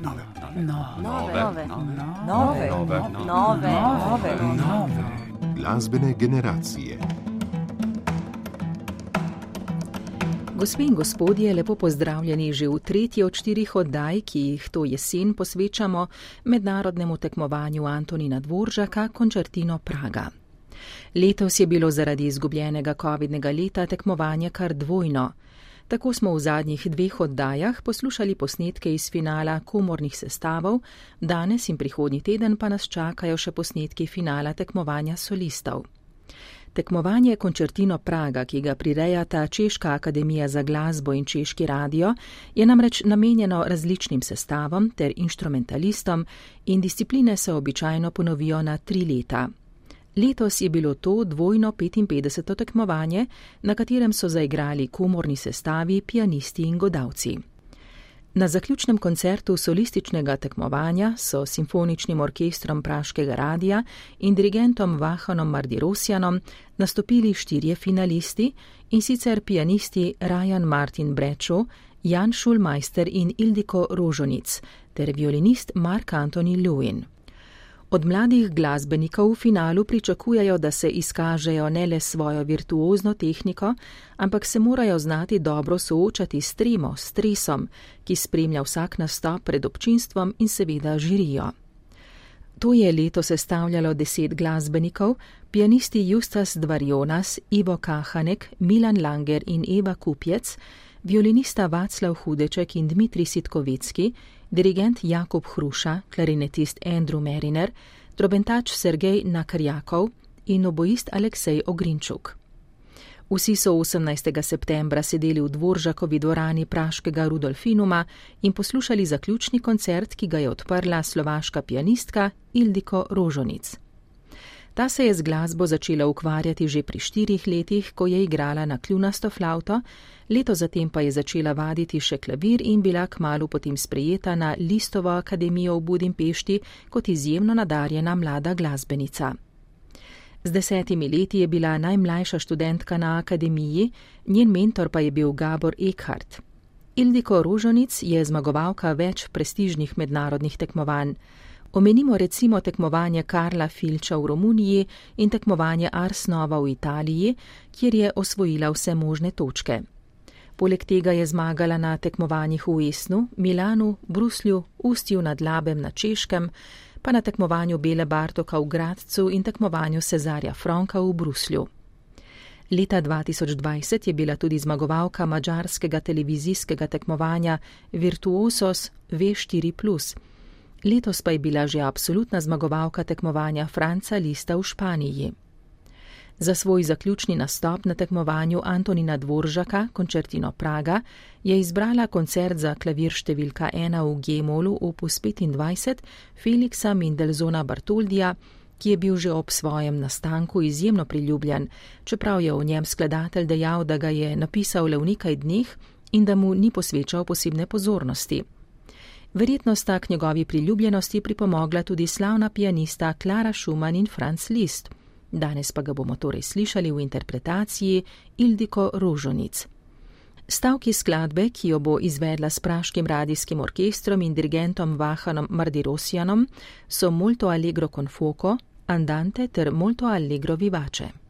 nove, nove, nove, nove, nove, nove, nove. Glasbene generacije. Gospe in gospodje, lepo pozdravljeni že v tretji od štirih oddaj, ki jih to jesen posvečamo mednarodnemu tekmovanju Antonina Dvoržaka Končartino Praga. Letos je bilo zaradi izgubljenega COVID-nega leta tekmovanje kar dvojno. Tako smo v zadnjih dveh oddajah poslušali posnetke iz finala komornih sestavov, danes in prihodnji teden pa nas čakajo še posnetki finala tekmovanja solistov. Tekmovanje Končertino Praga, ki ga prirejata Češka akademija za glasbo in Češki radio, je namreč namenjeno različnim sestavom ter instrumentalistom in discipline se običajno ponovijo na tri leta. Letos je bilo to dvojno 55. tekmovanje, na katerem so zaigrali komorni sestavi, pianisti in godavci. Na zaključnem koncertu solističnega tekmovanja so simfoničnim orkestrom Praškega radia in dirigentom Vahanom Mardirosjanom nastopili štirje finalisti in sicer pianisti Rajan Martin Brečo, Jan Šulmeister in Ildiko Rožonic ter violinist Mark Antoni Lewin. Od mladih glasbenikov v finalu pričakujejo, da se izkažejo ne le svojo virtuozno tehniko, ampak se morajo znati dobro soočati s tremo, stresom, ki spremlja vsak nastop pred občinstvom in seveda žirijo. To je leto sestavljalo deset glasbenikov, pianisti Justas Dvarjonas, Ivo Kahanek, Milan Langer in Eva Kupjec, violinista Vaclav Hudeček in Dmitri Sitkovecki, dirigent Jakob Hruša, klarinetist Andrew Meriner, trobentač Sergej Nakarjakov in oboist Aleksej Ogrinčuk. Vsi so 18. septembra sedeli v dvoržakovi dvorani praškega Rudolfinuma in poslušali zaključni koncert, ki ga je odprla slovaška pianistka Ildiko Rožonic. Ta se je z glasbo začela ukvarjati že pri štirih letih, ko je igrala na kljunasto flauto, leto zatem pa je začela vaditi še klavir in bila kmalo potem sprejeta na Listovo akademijo v Budimpešti kot izjemno nadarjena mlada glasbenica. Z desetimi leti je bila najmlajša študentka na akademiji, njen mentor pa je bil Gabor Eckhart. Ildiko Rožonic je zmagovalka več prestižnih mednarodnih tekmovanj. Omenimo recimo tekmovanje Karla Filča v Romuniji in tekmovanje Arsnova v Italiji, kjer je osvojila vse možne točke. Poleg tega je zmagala na tekmovanjih v Esnu, Milanu, Bruslju, Ustju nad Labem na Češkem, pa na tekmovanju Bele Bartoka v Gradcu in tekmovanju Cezarja Franka v Bruslju. Leta 2020 je bila tudi zmagovalka mađarskega televizijskega tekmovanja Virtuosos V4. Letos pa je bila že absolutna zmagovalka tekmovanja Franca Lista v Španiji. Za svoj zaključni nastop na tekmovanju Antonina Dvoržaka, koncertino Praga, je izbrala koncert za klavir številka 1 v G-molu opus 25 Feliksa Mindelzona Bartoldija, ki je bil že ob svojem nastanku izjemno priljubljen, čeprav je o njem skladatelj dejal, da ga je napisal le v nekaj dneh in da mu ni posvečal posebne pozornosti. Verjetno sta k njegovi priljubljenosti pripomogla tudi slavna pianista Klara Schumann in Franz Liszt. Danes pa ga bomo torej slišali v interpretaciji Ildiko Rožonic. Stavki skladbe, ki jo bo izvedla s praškim radijskim orkestrom in dirigentom Vahanom Mardirosjanom, so Molto Allegro con Foco, Andante ter Molto Allegro Vivace.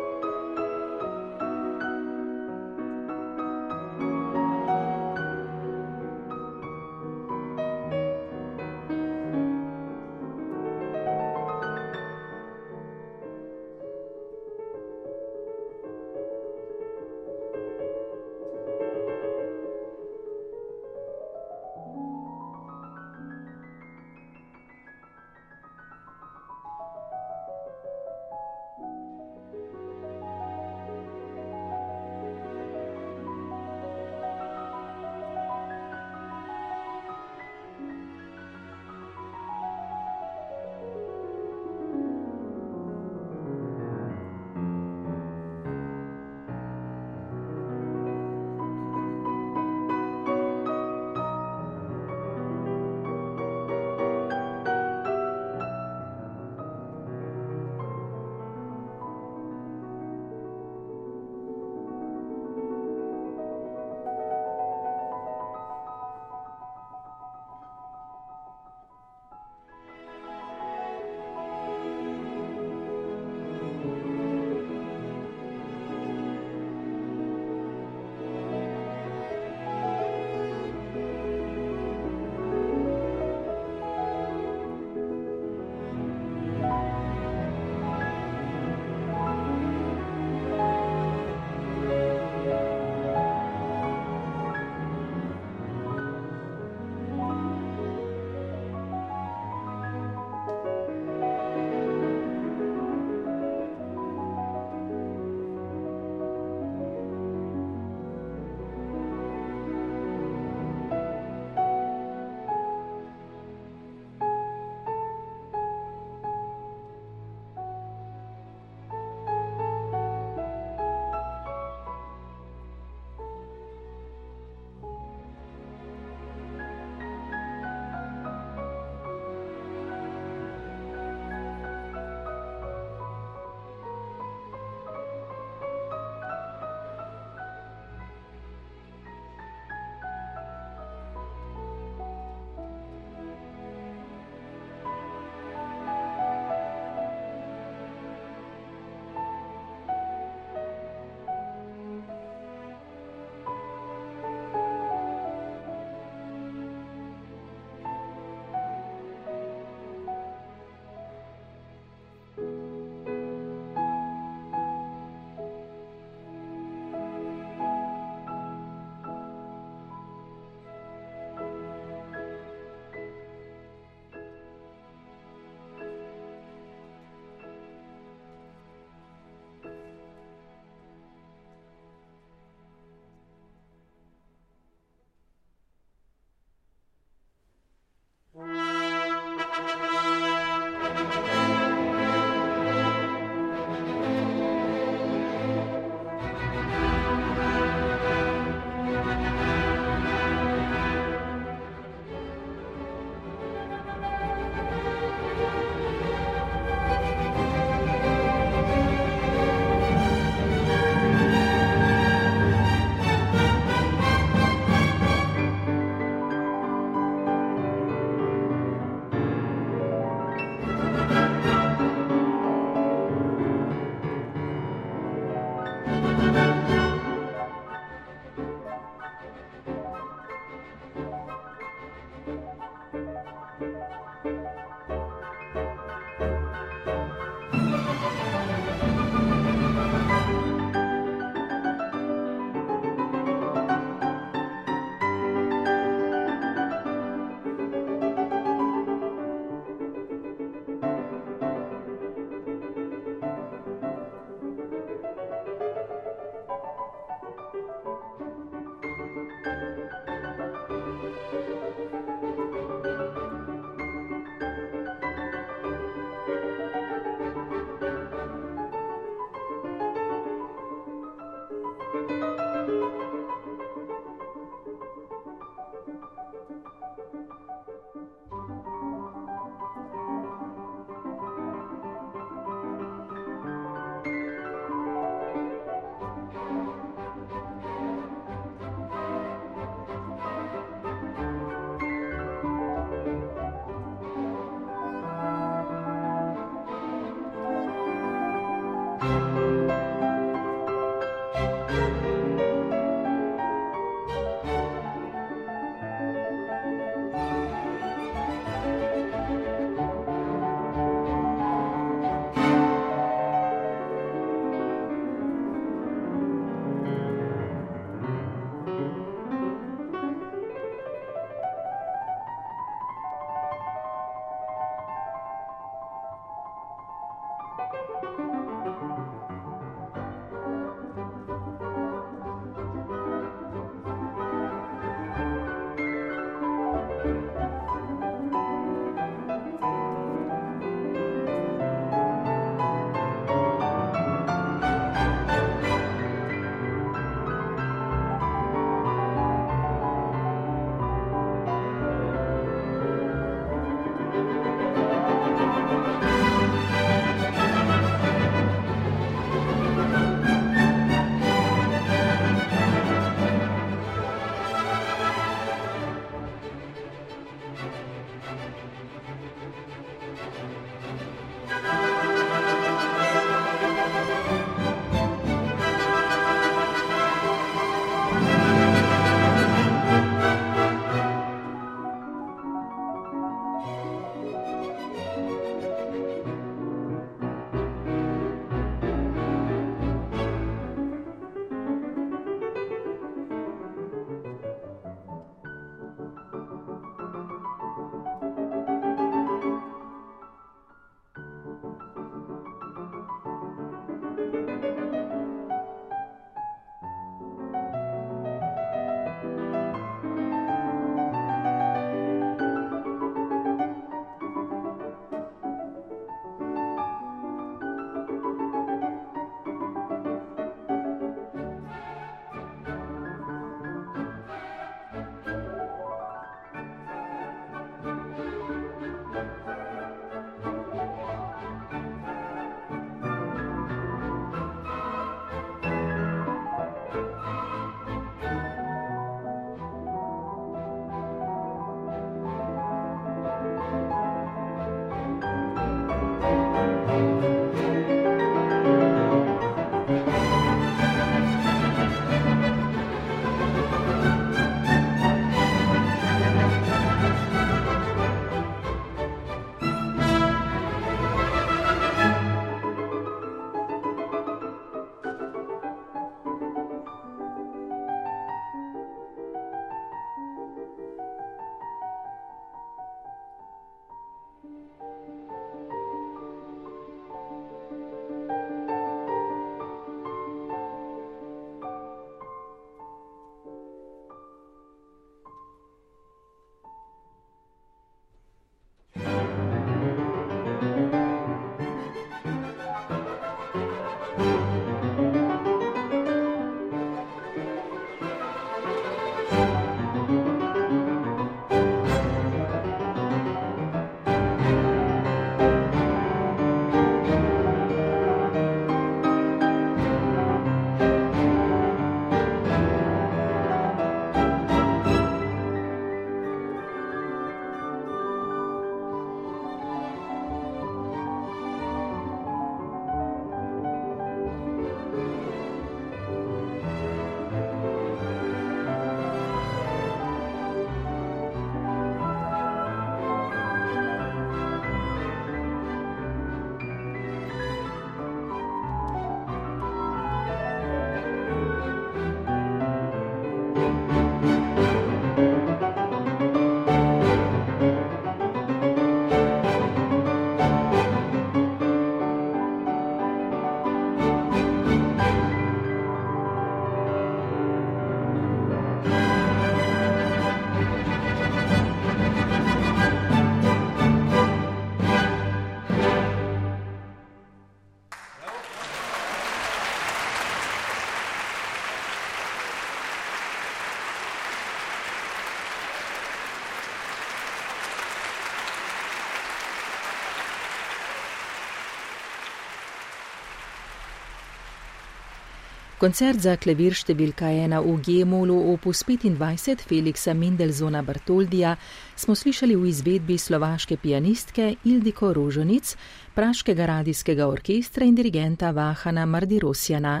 Koncert za klavir številka ena v G-molu opus 25 Feliksa Mendelzona Bartoldija smo slišali v izvedbi slovaške pianistke Ildiko Rožonic, praškega radijskega orkestra in dirigenta Vahana Mardirosjana.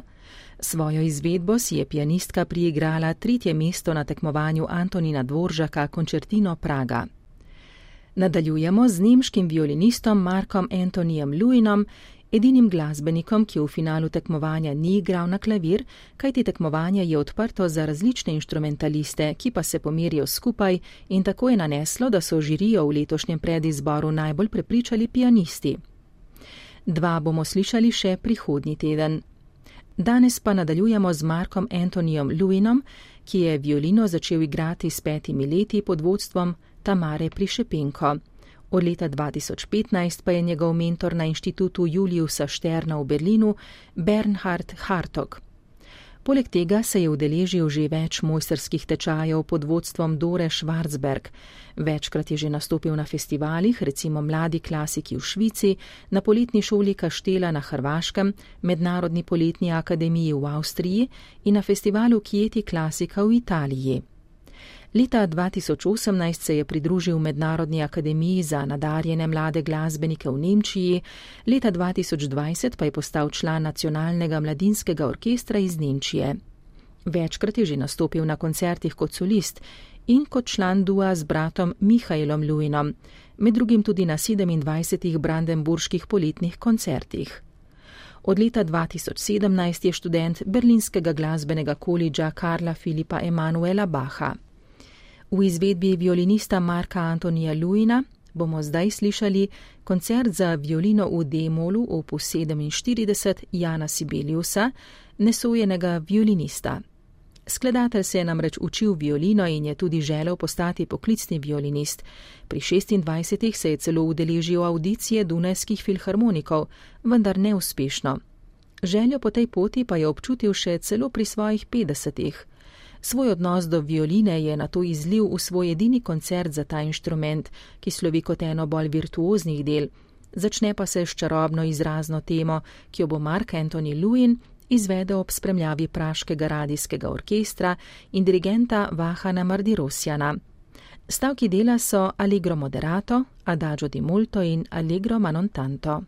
Svojo izvedbo si je pianistka priigrala tretje mesto na tekmovanju Antonina Dvoržaka Končertino Praga. Nadaljujemo z nemškim violinistom Markom Antonijem Luinom edinim glasbenikom, ki v finalu tekmovanja ni igral na klavir, kajti tekmovanje je odprto za različne inštrumentaliste, ki pa se pomerijo skupaj in tako je naneslo, da so žirijo v letošnjem predizboru najbolj prepričali pianisti. Dva bomo slišali še prihodnji teden. Danes pa nadaljujemo z Markom Antonijom Luinom, ki je violino začel igrati s petimi leti pod vodstvom Tamare Prišepenko. Od leta 2015 pa je njegov mentor na inštitutu Juliusa Šterna v Berlinu Bernhard Hartog. Poleg tega se je udeležil že več mojsterskih tečajev pod vodstvom Dore Schwarzberg. Večkrat je že nastopil na festivalih, recimo Mladi klasiki v Švici, na poletni šoli Kaštela na Hrvaškem, Mednarodni poletni akademiji v Avstriji in na festivalu Kieti klasika v Italiji. Leta 2018 se je pridružil Mednarodni akademiji za nadarjene mlade glasbenike v Nemčiji, leta 2020 pa je postal član nacionalnega mladinskega orkestra iz Nemčije. Večkrat je že nastopil na koncertih kot solist in kot član dua z bratom Mihajlom Luinom, med drugim tudi na 27 brandenburških poletnih koncertih. Od leta 2017 je študent berlinskega glasbenega kolidža Karla Filipa Emanuela Baha. V izvedbi violinista Marka Antonija Luina bomo zdaj slišali koncert za violino v D-molu opus 47 Jana Sibeliusa, nesojenega violinista. Skladatelj se je namreč učil violino in je tudi želel postati poklicni violinist. Pri 26 se je celo udeležil audicije Dunajskih filharmonikov, vendar neuspešno. Željo po tej poti pa je občutil še celo pri svojih 50. Svoj odnos do violine je na to izlil v svoj edini koncert za ta inštrument, ki slovi kot eno bolj virtuoznih del. Začne pa se s čarobno izrazno temo, ki jo bo Mark Anthony Lewin izvedel ob spremljavi praškega radijskega orkestra in dirigenta Vahana Mardirosjana. Stavki dela so Allegro moderato, Adagio di molto in Allegro ma non tanto.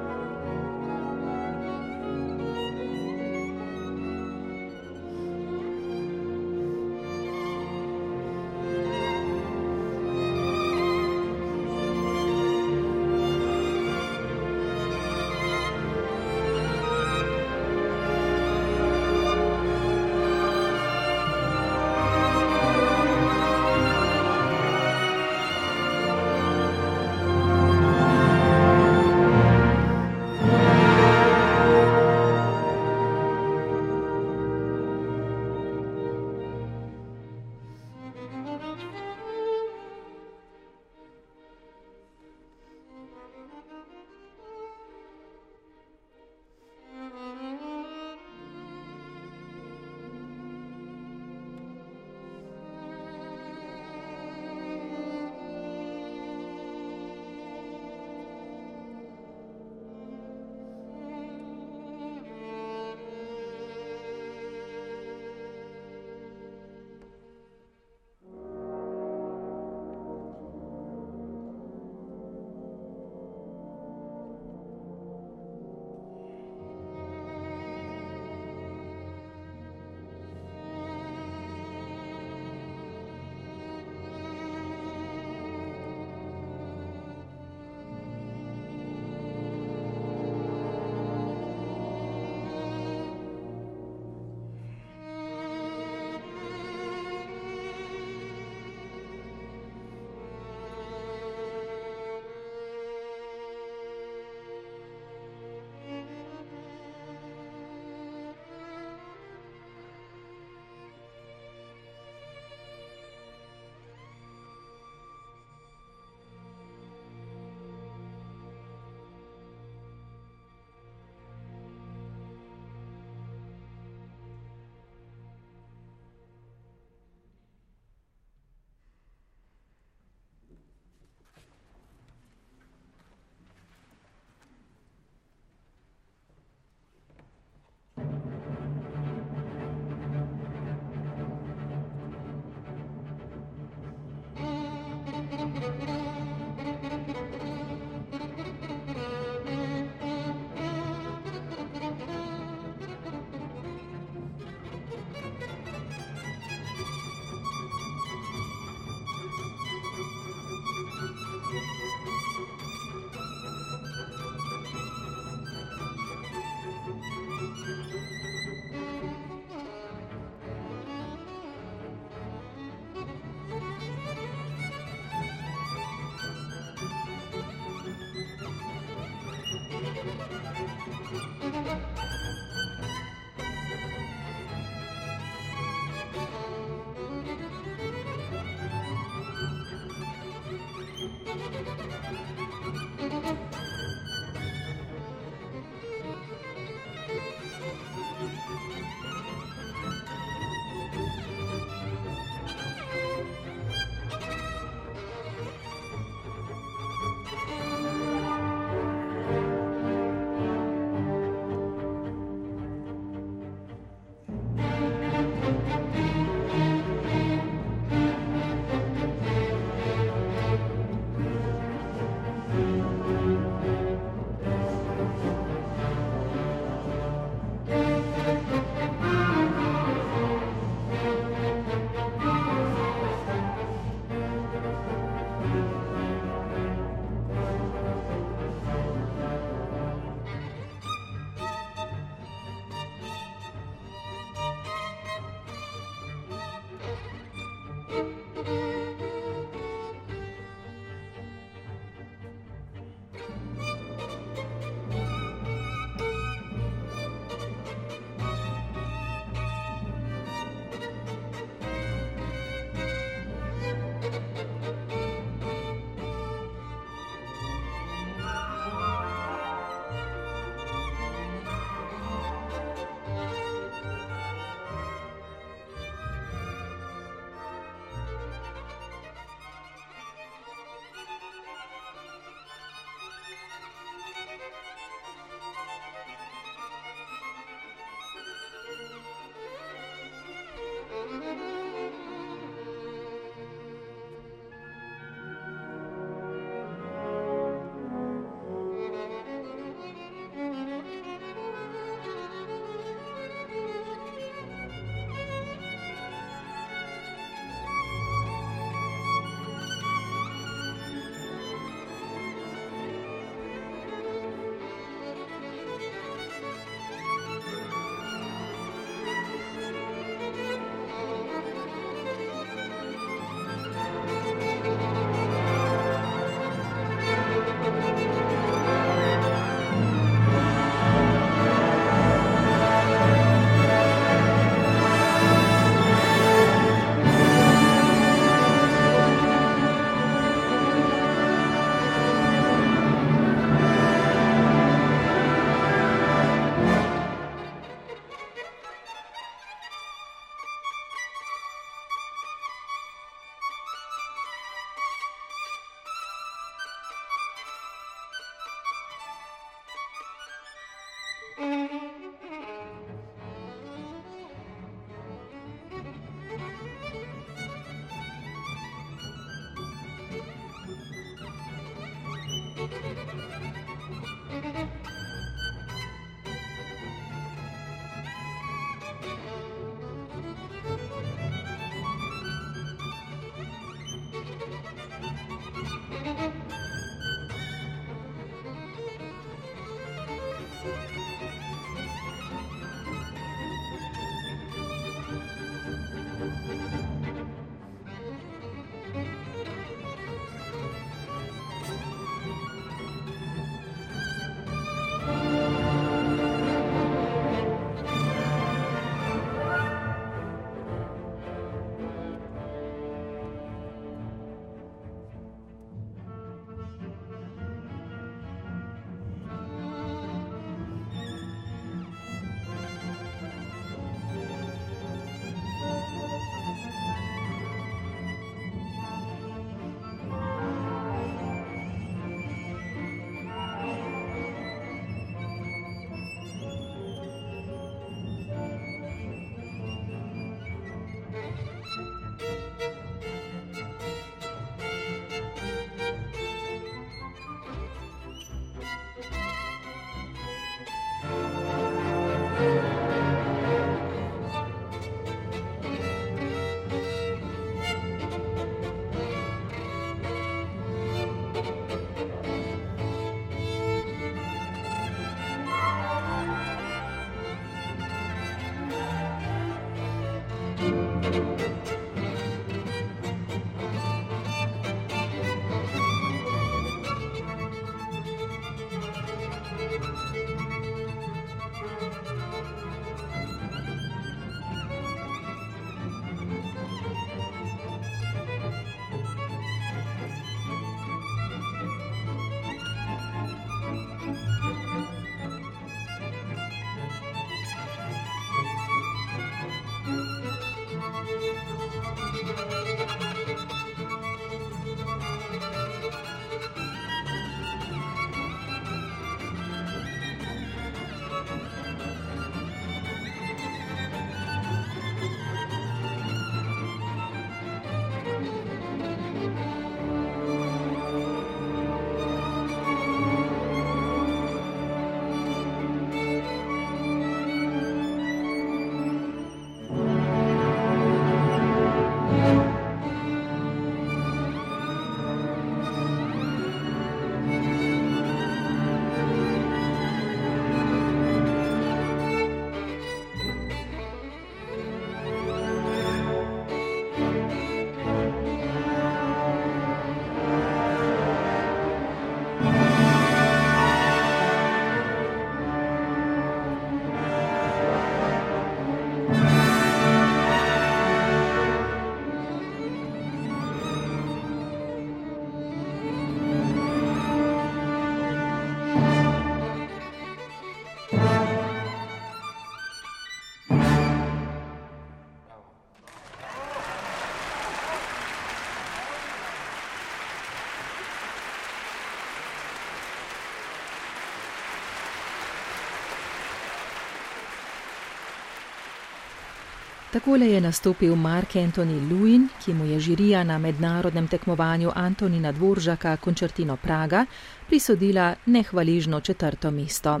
Takole je nastopil Mark Anthony Lewin, ki mu je žirija na mednarodnem tekmovanju Antonina Dvoržaka Končertino Praga prisodila nehvaližno četrto mesto.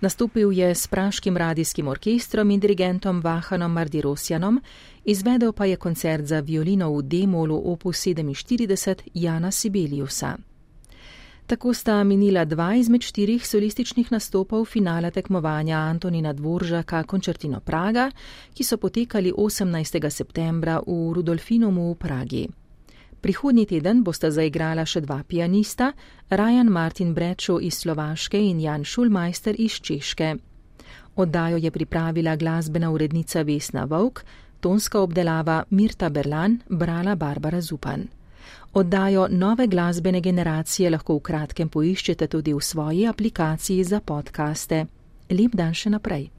Nastopil je s praškim radijskim orkestrom in dirigentom Vahanom Mardirosjanom, izvedel pa je koncert za violino v D-molu opus 47 Jana Sibeliusa. Tako sta minila dva izmed štirih solističnih nastopov finala tekmovanja Antonina Dvoržaka Končertino Praga, ki so potekali 18. septembra v Rudolfinumu v Pragi. Prihodnji teden bosta zaigrala še dva pianista, Rajan Martin Brečo iz Slovaške in Jan Šulmeister iz Češke. Oddajo je pripravila glasbena urednica Vesna Vovk, tonska obdelava Mirta Berlan, brala Barbara Zupan. Oddajo nove glasbene generacije lahko v kratkem poiščete tudi v svoji aplikaciji za podkaste. Lep dan še naprej.